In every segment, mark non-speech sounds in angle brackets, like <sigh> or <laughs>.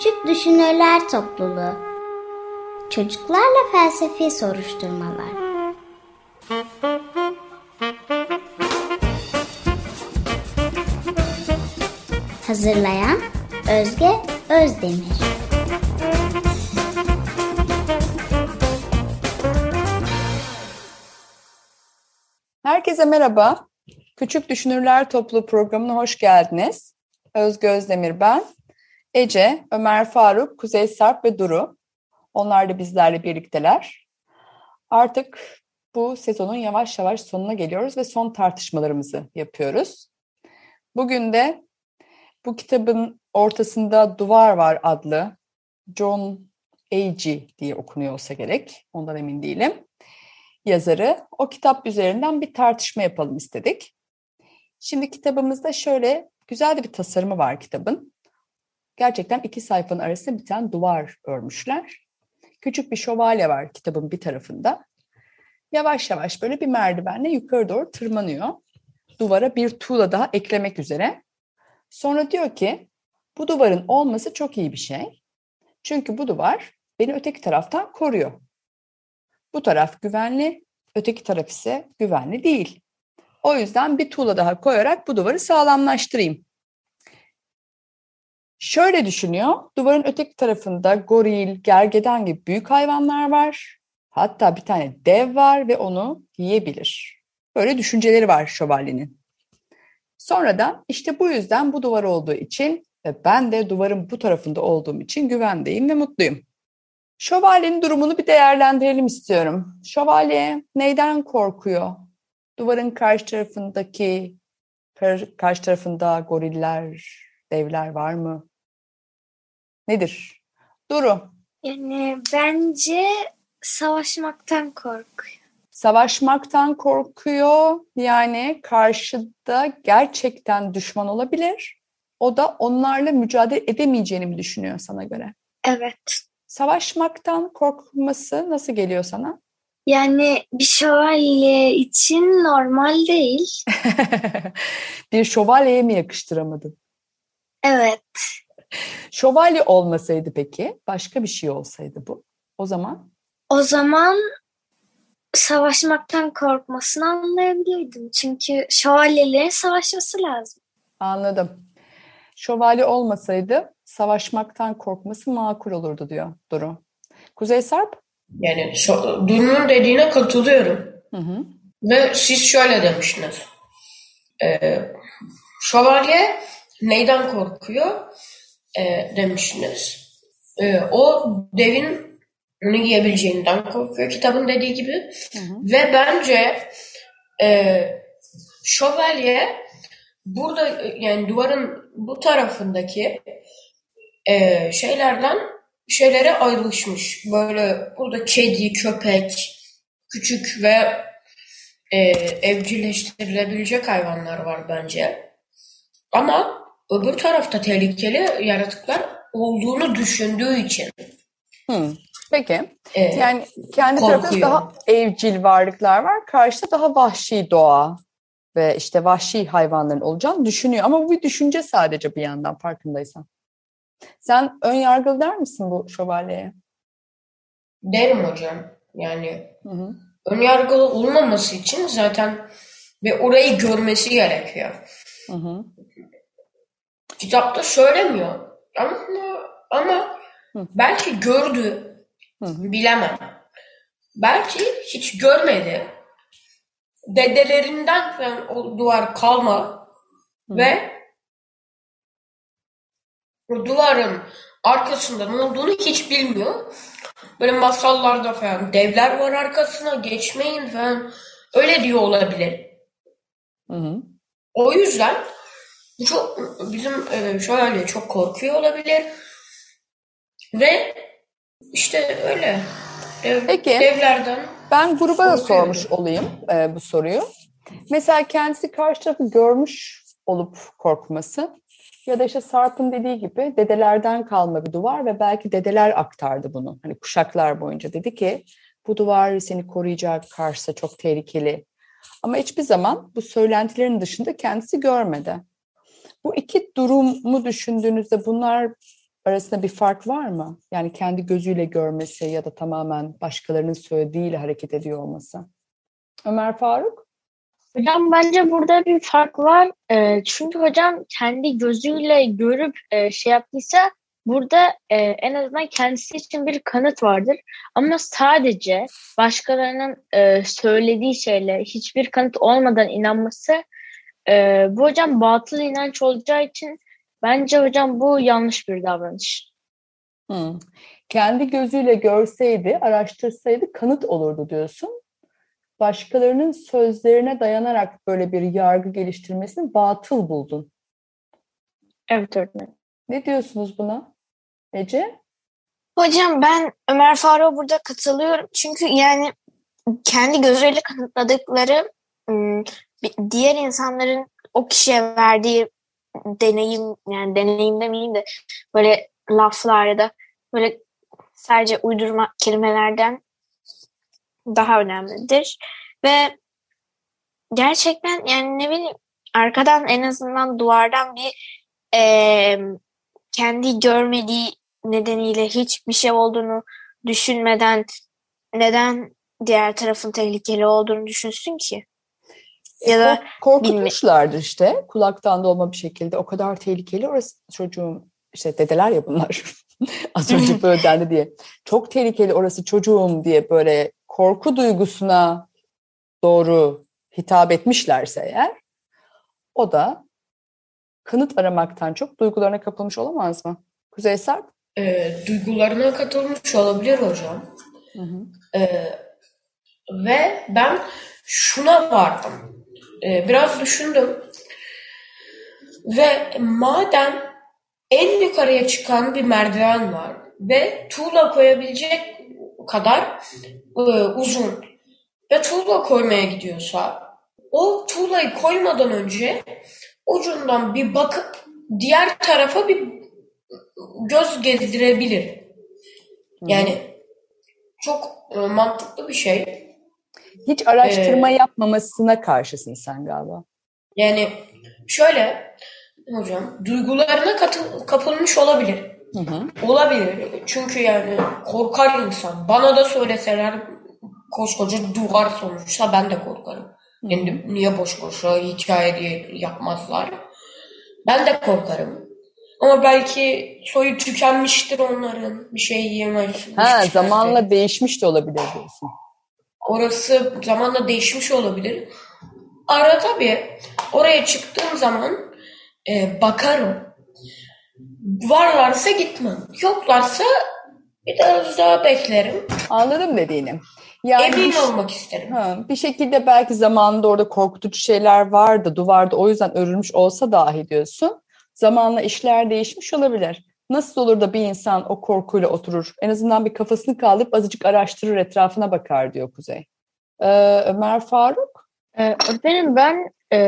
Küçük Düşünürler Topluluğu Çocuklarla Felsefi Soruşturmalar Hazırlayan Özge Özdemir Herkese merhaba. Küçük Düşünürler Topluluğu programına hoş geldiniz. Özge Özdemir ben. Ece, Ömer Faruk, Kuzey Sarp ve Duru. Onlar da bizlerle birlikteler. Artık bu sezonun yavaş yavaş sonuna geliyoruz ve son tartışmalarımızı yapıyoruz. Bugün de bu kitabın ortasında Duvar Var adlı John Agee diye okunuyor olsa gerek. Ondan emin değilim. Yazarı. O kitap üzerinden bir tartışma yapalım istedik. Şimdi kitabımızda şöyle güzel de bir tasarımı var kitabın. Gerçekten iki sayfanın arasında bir tane duvar örmüşler. Küçük bir şövalye var kitabın bir tarafında. Yavaş yavaş böyle bir merdivenle yukarı doğru tırmanıyor. Duvara bir tuğla daha eklemek üzere. Sonra diyor ki bu duvarın olması çok iyi bir şey. Çünkü bu duvar beni öteki taraftan koruyor. Bu taraf güvenli, öteki taraf ise güvenli değil. O yüzden bir tuğla daha koyarak bu duvarı sağlamlaştırayım. Şöyle düşünüyor, duvarın öteki tarafında goril, gergedan gibi büyük hayvanlar var. Hatta bir tane dev var ve onu yiyebilir. Böyle düşünceleri var şövalyenin. Sonradan işte bu yüzden bu duvar olduğu için ve ben de duvarın bu tarafında olduğum için güvendeyim ve mutluyum. Şövalyenin durumunu bir değerlendirelim istiyorum. Şövalye neyden korkuyor? Duvarın karşı tarafındaki karşı tarafında goriller, devler var mı? Nedir? Duru. Yani bence savaşmaktan korkuyor. Savaşmaktan korkuyor. Yani karşıda gerçekten düşman olabilir. O da onlarla mücadele edemeyeceğini mi düşünüyor sana göre? Evet. Savaşmaktan korkması nasıl geliyor sana? Yani bir şövalye için normal değil. <laughs> bir şövalyeye mi yakıştıramadın? Evet. Şövalye olmasaydı peki, başka bir şey olsaydı bu, o zaman? O zaman savaşmaktan korkmasını anlayabilirdim. Çünkü şövalyelerin savaşması lazım. Anladım. Şövalye olmasaydı savaşmaktan korkması makul olurdu diyor Duru. Kuzey Sarp? Yani Duru'nun dediğine katılıyorum. Hı hı. Ve siz şöyle demiştiniz. Ee, şövalye neyden korkuyor ee, demiştiniz. Ee, o devin onu yiyebileceğinden korkuyor kitabın dediği gibi. Hı hı. Ve bence e, şövalye burada yani duvarın bu tarafındaki e, şeylerden şeylere ayrılışmış. Böyle burada kedi, köpek, küçük ve e, evcilleştirilebilecek hayvanlar var bence. Ama öbür tarafta tehlikeli yaratıklar olduğunu düşündüğü için. Hmm. Peki. Ee, yani kendi tarafında daha evcil varlıklar var. Karşıda daha vahşi doğa ve işte vahşi hayvanların olacağını düşünüyor. Ama bu bir düşünce sadece bir yandan farkındaysan. Sen ön yargılı der misin bu şövalyeye? Derim hocam. Yani hı hı. ön yargılı olmaması için zaten ve orayı görmesi gerekiyor. Hı hı. Kitapta söylemiyor. Ama, ama hı. belki gördü. Hı. Bilemem. Belki hiç görmedi. Dedelerinden falan o duvar kalma hı. ve o duvarın arkasında ne olduğunu hiç bilmiyor. Böyle masallarda falan devler var arkasına geçmeyin falan öyle diyor olabilir. Hı hı. O yüzden çok bizim e, şöyle çok korkuyor olabilir ve işte öyle dev, Peki, devlerden. Ben gruba da sormuş olayım e, bu soruyu. Mesela kendisi karşı tarafı görmüş olup korkması ya da işte Sarp'ın dediği gibi dedelerden kalma bir duvar ve belki dedeler aktardı bunu. Hani kuşaklar boyunca dedi ki bu duvar seni koruyacak, karşısı çok tehlikeli. Ama hiçbir zaman bu söylentilerin dışında kendisi görmedi. Bu iki durumu düşündüğünüzde bunlar arasında bir fark var mı? Yani kendi gözüyle görmesi ya da tamamen başkalarının söylediğiyle hareket ediyor olması. Ömer Faruk? Hocam bence burada bir fark var. Ee, çünkü hocam kendi gözüyle görüp e, şey yaptıysa burada e, en azından kendisi için bir kanıt vardır. Ama sadece başkalarının e, söylediği şeyle hiçbir kanıt olmadan inanması e, bu hocam batıl inanç olacağı için bence hocam bu yanlış bir davranış. Hmm. Kendi gözüyle görseydi, araştırsaydı kanıt olurdu diyorsun. Başkalarının sözlerine dayanarak böyle bir yargı geliştirmesini batıl buldun. Evet öğretmenim. Ne diyorsunuz buna Ece? Hocam ben Ömer Faruk'a burada katılıyorum. Çünkü yani kendi gözleriyle kanıtladıkları bir- diğer insanların o kişiye verdiği deneyim yani deneyim demeyeyim de böyle laflar ya da böyle sadece uydurma kelimelerden daha önemlidir. Ve gerçekten yani ne bileyim arkadan en azından duvardan bir eee, kendi görmediği nedeniyle hiçbir şey olduğunu düşünmeden neden diğer tarafın tehlikeli olduğunu düşünsün ki? Ya da Kork- korkutmuşlardır işte kulaktan dolma bir şekilde o kadar tehlikeli orası çocuğum işte dedeler ya bunlar <laughs> az önce <laughs> böyle dendi diye çok tehlikeli orası çocuğum diye böyle korku duygusuna doğru hitap etmişlerse eğer o da kanıt aramaktan çok duygularına kapılmış olamaz mı? Kuzey Sarp? E, duygularına katılmış olabilir hocam. E, ve ben şuna vardım. E, biraz düşündüm. Ve madem en yukarıya çıkan bir merdiven var ve tuğla koyabilecek kadar e, uzun ve tuğla koymaya gidiyorsa o tuğlayı koymadan önce ucundan bir bakıp diğer tarafa bir göz gezdirebilir. Yani çok e, mantıklı bir şey. Hiç araştırma yapmamasına karşısın sen galiba. Yani şöyle hocam duygularına katı- kapılmış olabilir. Hı hı. Olabilir. Çünkü yani korkar insan. Bana da söyleseler koskoca duvar sonuçta ben de korkarım. Yani niye boş boşa hikaye diye yapmazlar. Ben de korkarım. Ama belki soyu tükenmiştir onların. Bir şey yiyemez. Ha, zamanla değişmiş de olabilir diyorsun. Orası zamanla değişmiş olabilir. Arada bir oraya çıktığım zaman e, bakarım. Varlarsa gitmem. Yoklarsa biraz daha beklerim. Anladım dediğini. Yani Emin bir- olmak isterim. Ha, bir şekilde belki zamanında orada korkutucu şeyler vardı, duvarda o yüzden örülmüş olsa dahi diyorsun. Zamanla işler değişmiş olabilir. Nasıl olur da bir insan o korkuyla oturur? En azından bir kafasını kaldırıp azıcık araştırır, etrafına bakar diyor Kuzey. Ee, Ömer Faruk? Ee, öğretmenim ben e,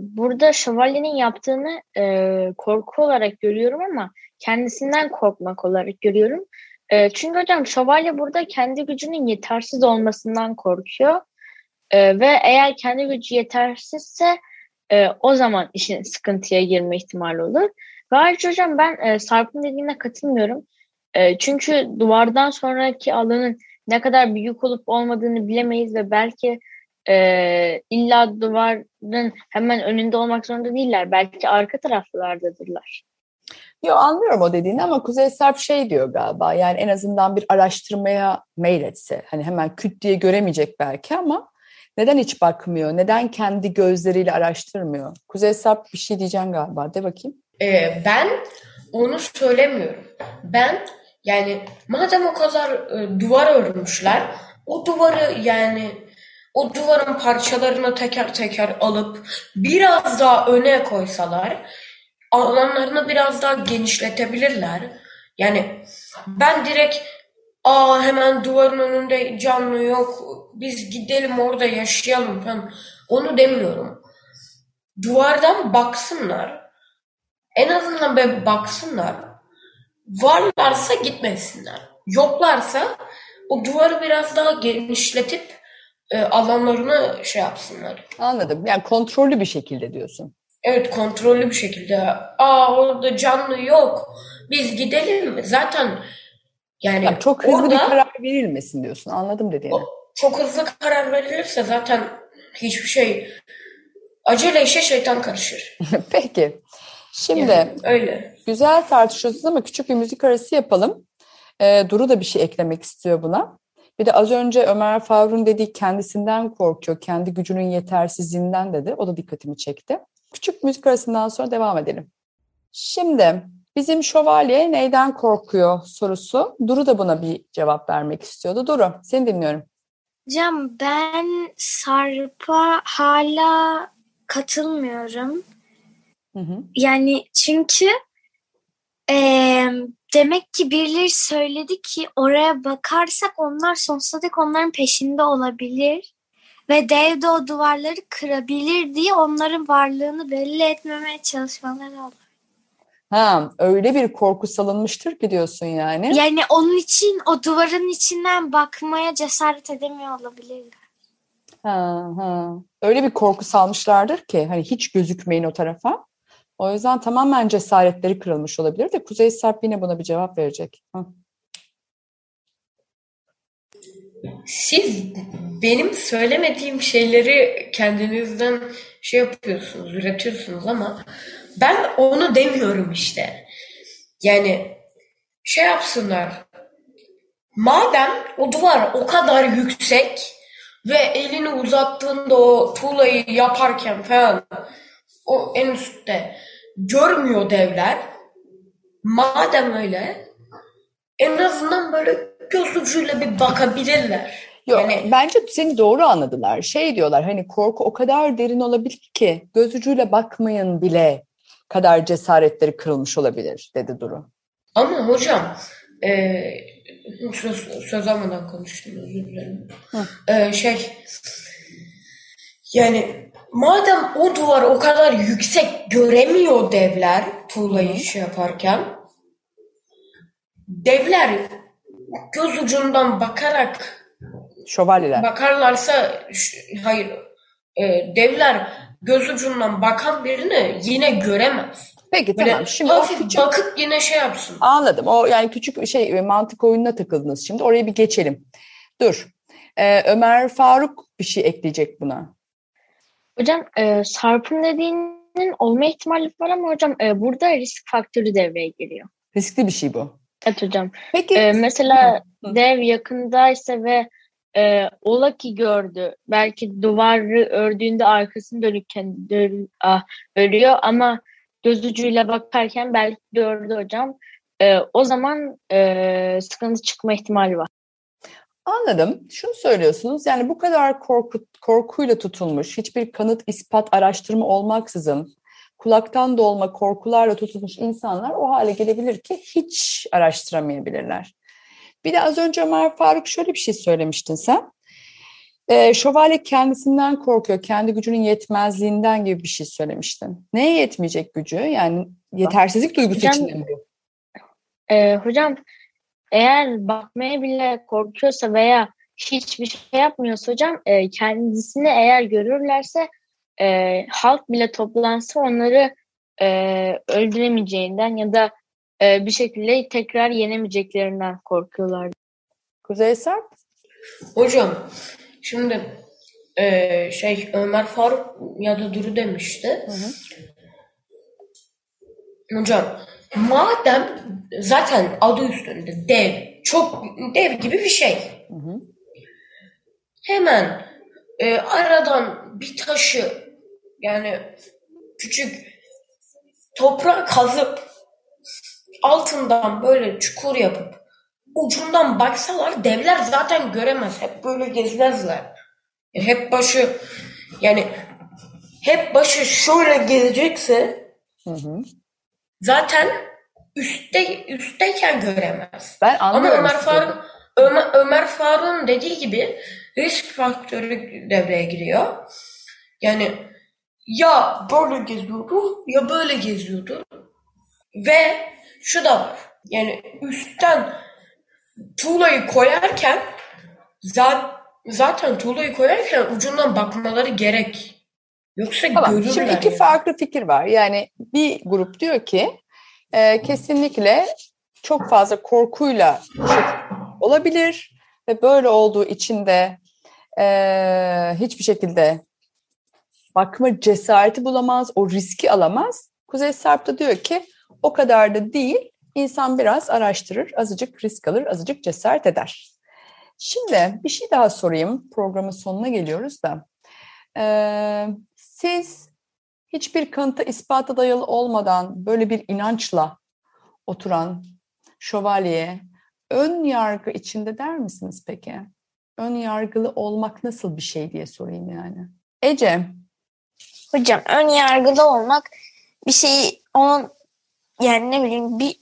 burada şövalyenin yaptığını e, korku olarak görüyorum ama kendisinden korkmak olarak görüyorum. E, çünkü hocam şövalye burada kendi gücünün yetersiz olmasından korkuyor. E, ve eğer kendi gücü yetersizse e, o zaman işin sıkıntıya girme ihtimali olur. Ayrıca hocam ben e, Sarp'ın dediğine katılmıyorum. E, çünkü duvardan sonraki alanın ne kadar büyük olup olmadığını bilemeyiz ve belki e, illa duvarın hemen önünde olmak zorunda değiller. Belki arka taraflardadırlar. Yo anlıyorum o dediğini ama Kuzey Sarp şey diyor galiba. Yani en azından bir araştırmaya meyletse. Hani hemen küt diye göremeyecek belki ama neden hiç bakmıyor? Neden kendi gözleriyle araştırmıyor? Kuzey Sarp bir şey diyeceksin galiba. De bakayım. Ee, ben onu söylemiyorum. Ben yani madem o kadar e, duvar örmüşler o duvarı yani o duvarın parçalarını teker teker alıp biraz daha öne koysalar alanlarını biraz daha genişletebilirler. Yani ben direkt aa hemen duvarın önünde canlı yok biz gidelim orada yaşayalım falan onu demiyorum. Duvardan baksınlar en azından bir baksınlar. Varlarsa gitmesinler. Yoklarsa o duvarı biraz daha genişletip e, alanlarını şey yapsınlar. Anladım. Yani kontrollü bir şekilde diyorsun. Evet kontrollü bir şekilde. Aa orada canlı yok. biz gidelim? Zaten yani, Yani çok hızlı orada bir karar verilmesin diyorsun. Anladım dediğini. o- çok hızlı karar verilirse zaten hiçbir şey acele işe şeytan karışır. <laughs> Peki. Şimdi Yani öyle. güzel tartışıyorsunuz ama küçük bir müzik arası yapalım. Ee, Duru da bir şey eklemek istiyor buna. Bir de az önce Ömer Faruk'un dediği kendisinden korkuyor, kendi gücünün yetersizliğinden dedi. O da dikkatimi çekti. Küçük müzik arasından sonra devam edelim. Şimdi bizim şövalye neyden korkuyor sorusu. Duru da buna bir cevap vermek istiyordu. Duru, seni dinliyorum. Hocam ben Sarp'a hala katılmıyorum. Hı hı. Yani çünkü eee, demek ki birileri söyledi ki oraya bakarsak onlar sonsuza dek onların peşinde olabilir. Ve dev de o duvarları kırabilir diye onların varlığını belli etmemeye çalışmaları olur. Ha, öyle bir korku salınmıştır ki diyorsun yani. Yani onun için o duvarın içinden bakmaya cesaret edemiyor olabilirler. Ha, ha. Öyle bir korku salmışlardır ki hani hiç gözükmeyin o tarafa. O yüzden tamamen cesaretleri kırılmış olabilir de Kuzey Sarp yine buna bir cevap verecek. Hı. Siz benim söylemediğim şeyleri kendinizden şey yapıyorsunuz, üretiyorsunuz ama ben onu demiyorum işte. Yani şey yapsınlar. Madem o duvar o kadar yüksek ve elini uzattığında o tuğlayı yaparken falan o en üstte görmüyor devler. Madem öyle en azından böyle göz ucuyla bir bakabilirler. Yok, Yani- bence seni doğru anladılar. Şey diyorlar hani korku o kadar derin olabilir ki göz ucuyla bakmayın bile kadar cesaretleri kırılmış olabilir dedi Duru. Ama hocam e, söz, söz almadan konuştum özür dilerim. E, şey yani madem o duvar o kadar yüksek göremiyor devler tuğlayı şey yaparken devler göz ucundan bakarak Şövalyeler. bakarlarsa hayır e, devler göz ucundan bakan birini yine göremez. Peki Böyle tamam. Şimdi hafif küçük- bakıp yine şey yapsın. Anladım. O yani küçük şey mantık oyununa takıldınız şimdi. Oraya bir geçelim. Dur. Ee, Ömer Faruk bir şey ekleyecek buna. Hocam e, Sarp'ın dediğinin olma ihtimali var ama hocam e, burada risk faktörü devreye giriyor. Riskli bir şey bu. Evet hocam. Peki E, mesela Hı. dev yakındaysa ve e, ola ki gördü. Belki duvarı ördüğünde arkasını dönükken dön, ah, örüyor ama göz ucuyla bakarken belki gördü hocam. E, o zaman e, sıkıntı çıkma ihtimali var. Anladım. Şunu söylüyorsunuz. Yani bu kadar korku, korkuyla tutulmuş, hiçbir kanıt, ispat, araştırma olmaksızın kulaktan dolma korkularla tutulmuş insanlar o hale gelebilir ki hiç araştıramayabilirler. Bir de az önce Ömer Faruk şöyle bir şey söylemiştin sen. Ee, şövalye kendisinden korkuyor, kendi gücünün yetmezliğinden gibi bir şey söylemiştin. Neye yetmeyecek gücü? Yani yetersizlik duygusu Hocam- içinde mi? Ee, hocam eğer bakmaya bile korkuyorsa veya hiçbir şey yapmıyorsa hocam e, kendisini eğer görürlerse e, halk bile toplansa onları e, öldüremeyeceğinden ya da e, bir şekilde tekrar yenemeyeceklerinden korkuyorlar. Kuzey Sarp? Hocam şimdi eee, şey Ömer Faruk ya da Duru demişti. Hocam madem zaten adı üstünde dev çok dev gibi bir şey. Hı hı. Hemen e, aradan bir taşı yani küçük toprağa kazıp altından böyle çukur yapıp ucundan baksalar devler zaten göremez. Hep böyle gezmezler. Hep başı yani hep başı şöyle gezecekse Hı hı. Zaten üstte üstteyken göremez. Ben Ama anlıyorum. Ömer sizi. Faruk Ömer, Ömer Faruk'un dediği gibi risk faktörü devreye giriyor. Yani ya böyle geziyordu ya böyle geziyordu. Ve şu da var. Yani üstten tuğlayı koyarken zaten, zaten tuğlayı koyarken ucundan bakmaları gerek. Yoksa Tamam. görürler. Şimdi iki yani. farklı fikir var. Yani bir grup diyor ki e, kesinlikle çok fazla korkuyla olabilir ve böyle olduğu için de e, hiçbir şekilde bakma cesareti bulamaz, o riski alamaz. Kuzey Sarp da diyor ki o kadar da değil, insan biraz araştırır, azıcık risk alır, azıcık cesaret eder. Şimdi bir şey daha sorayım, programın sonuna geliyoruz da. Ee, siz hiçbir kanıta ispata dayalı olmadan böyle bir inançla oturan şövalye ön yargı içinde der misiniz peki? Ön yargılı olmak nasıl bir şey diye sorayım yani. Ece. Hocam ön yargılı olmak bir şeyi onun yani ne bileyim bir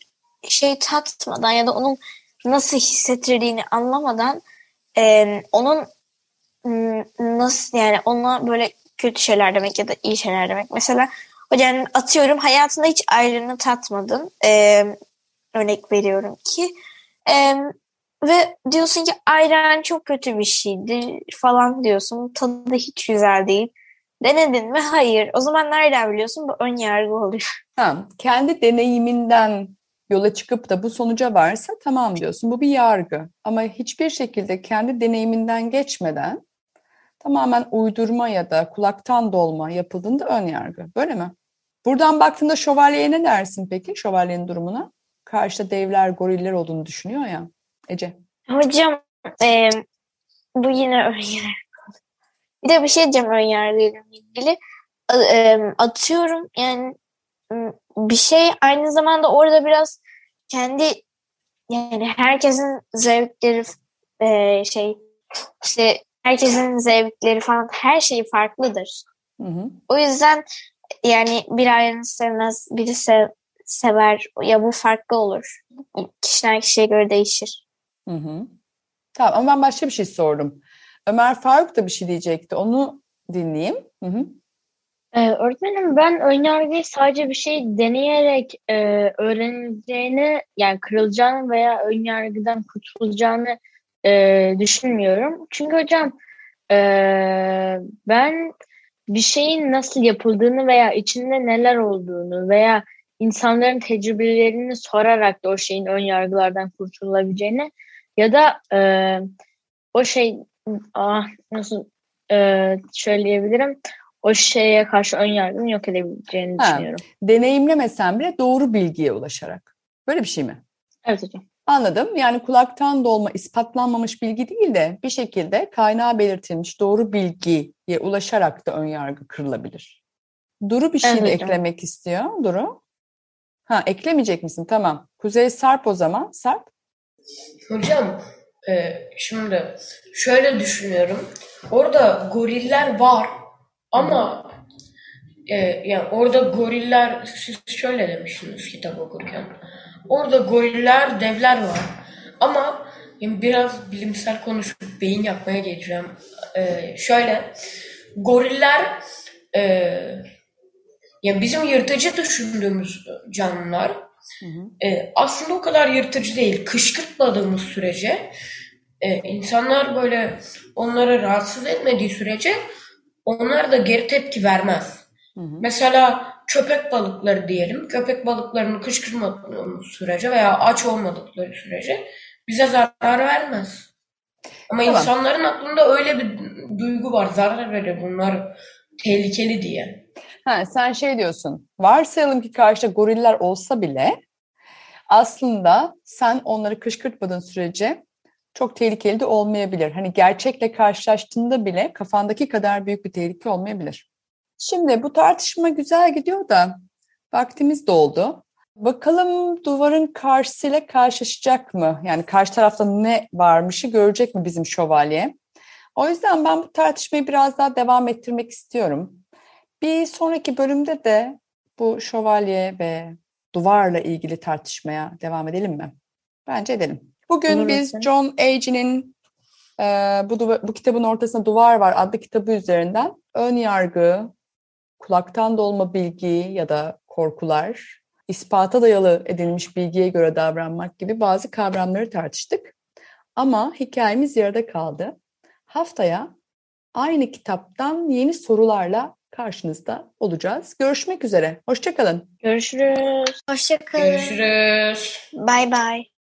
şey tatmadan ya da onun nasıl hissettirdiğini anlamadan e, onun nasıl yani ona böyle kötü şeyler demek ya da iyi şeyler demek. Mesela hocam atıyorum hayatında hiç ayrını tatmadın. E, örnek veriyorum ki. E, ve diyorsun ki ayran çok kötü bir şeydir falan diyorsun. Tadı hiç güzel değil. Denedin mi? Hayır. O zaman nereden biliyorsun? Bu ön yargı oluyor. <laughs> Ha, kendi deneyiminden yola çıkıp da bu sonuca varsa tamam diyorsun. Bu bir yargı. Ama hiçbir şekilde kendi deneyiminden geçmeden tamamen uydurma ya da kulaktan dolma yapıldığında ön yargı. Böyle mi? Buradan baktığında şövalyeye ne dersin peki? Şövalyenin durumuna. Karşıda devler, goriller olduğunu düşünüyor ya. Ece. Hocam e, bu yine ön yargı. Bir de bir şey diyeceğim ön yargıyla ilgili. E, atıyorum yani bir şey aynı zamanda orada biraz kendi yani herkesin zevkleri e, şey işte herkesin zevkleri falan her şeyi farklıdır. Hı hı. O yüzden yani bir ayrını sevmez, biri sev, sever. Ya bu farklı olur. Kişiden kişiye göre değişir. Hı hı. Tamam ama ben başka bir şey sordum. Ömer Faruk da bir şey diyecekti. Onu dinleyeyim. Hı hı. Ee, öğretmenim ben önyargıyı sadece bir şey deneyerek e, öğrenileceğini yani kırılacağını veya önyargıdan kurtulacağını e, düşünmüyorum. Çünkü hocam e, ben bir şeyin nasıl yapıldığını veya içinde neler olduğunu veya insanların tecrübelerini sorarak da o şeyin ön yargılardan kurtulabileceğini ya da e, o şey ah, nasıl e, söyleyebilirim o şeye karşı ön yargını yok edebileceğini ha, düşünüyorum. Deneyimlemesen bile doğru bilgiye ulaşarak. Böyle bir şey mi? Evet hocam. Anladım. Yani kulaktan dolma ispatlanmamış bilgi değil de bir şekilde kaynağı belirtilmiş doğru bilgiye ulaşarak da ön yargı kırılabilir. Duru bir şey evet, de eklemek istiyor. Duru. Ha eklemeyecek misin? Tamam. Kuzey Sarp o zaman. Sarp. Hocam e, şimdi şöyle düşünüyorum. Orada goriller var ama e, yani orada goriller siz şöyle demiştiniz kitap okurken. Orada goriller, devler var. Ama yani biraz bilimsel konuşup beyin yapmaya geleceğim. E, şöyle goriller e, yani bizim yırtıcı düşündüğümüz canlılar hı hı. E, aslında o kadar yırtıcı değil. Kışkırtmadığımız sürece e, insanlar böyle onları rahatsız etmediği sürece onlar da geri tepki vermez. Hı hı. Mesela köpek balıkları diyelim. Köpek balıklarını kışkırtmadığımız sürece veya aç olmadıkları sürece bize zarar vermez. Ama tamam. insanların aklında öyle bir duygu var. Zarar verir bunlar tehlikeli diye. Ha, sen şey diyorsun. Varsayalım ki karşıda goriller olsa bile aslında sen onları kışkırtmadığın sürece çok tehlikeli de olmayabilir. Hani gerçekle karşılaştığında bile kafandaki kadar büyük bir tehlike olmayabilir. Şimdi bu tartışma güzel gidiyor da vaktimiz doldu. Bakalım duvarın karşısıyla karşılaşacak mı? Yani karşı tarafta ne varmışı görecek mi bizim şövalye? O yüzden ben bu tartışmayı biraz daha devam ettirmek istiyorum. Bir sonraki bölümde de bu şövalye ve duvarla ilgili tartışmaya devam edelim mi? Bence edelim. Bugün Olur biz misin? John Agee'nin e, bu, bu kitabın ortasında Duvar Var adlı kitabı üzerinden ön yargı, kulaktan dolma bilgi ya da korkular, ispata dayalı edilmiş bilgiye göre davranmak gibi bazı kavramları tartıştık. Ama hikayemiz yarıda kaldı. Haftaya aynı kitaptan yeni sorularla karşınızda olacağız. Görüşmek üzere. Hoşçakalın. Görüşürüz. Hoşçakalın. Görüşürüz. Bye bye.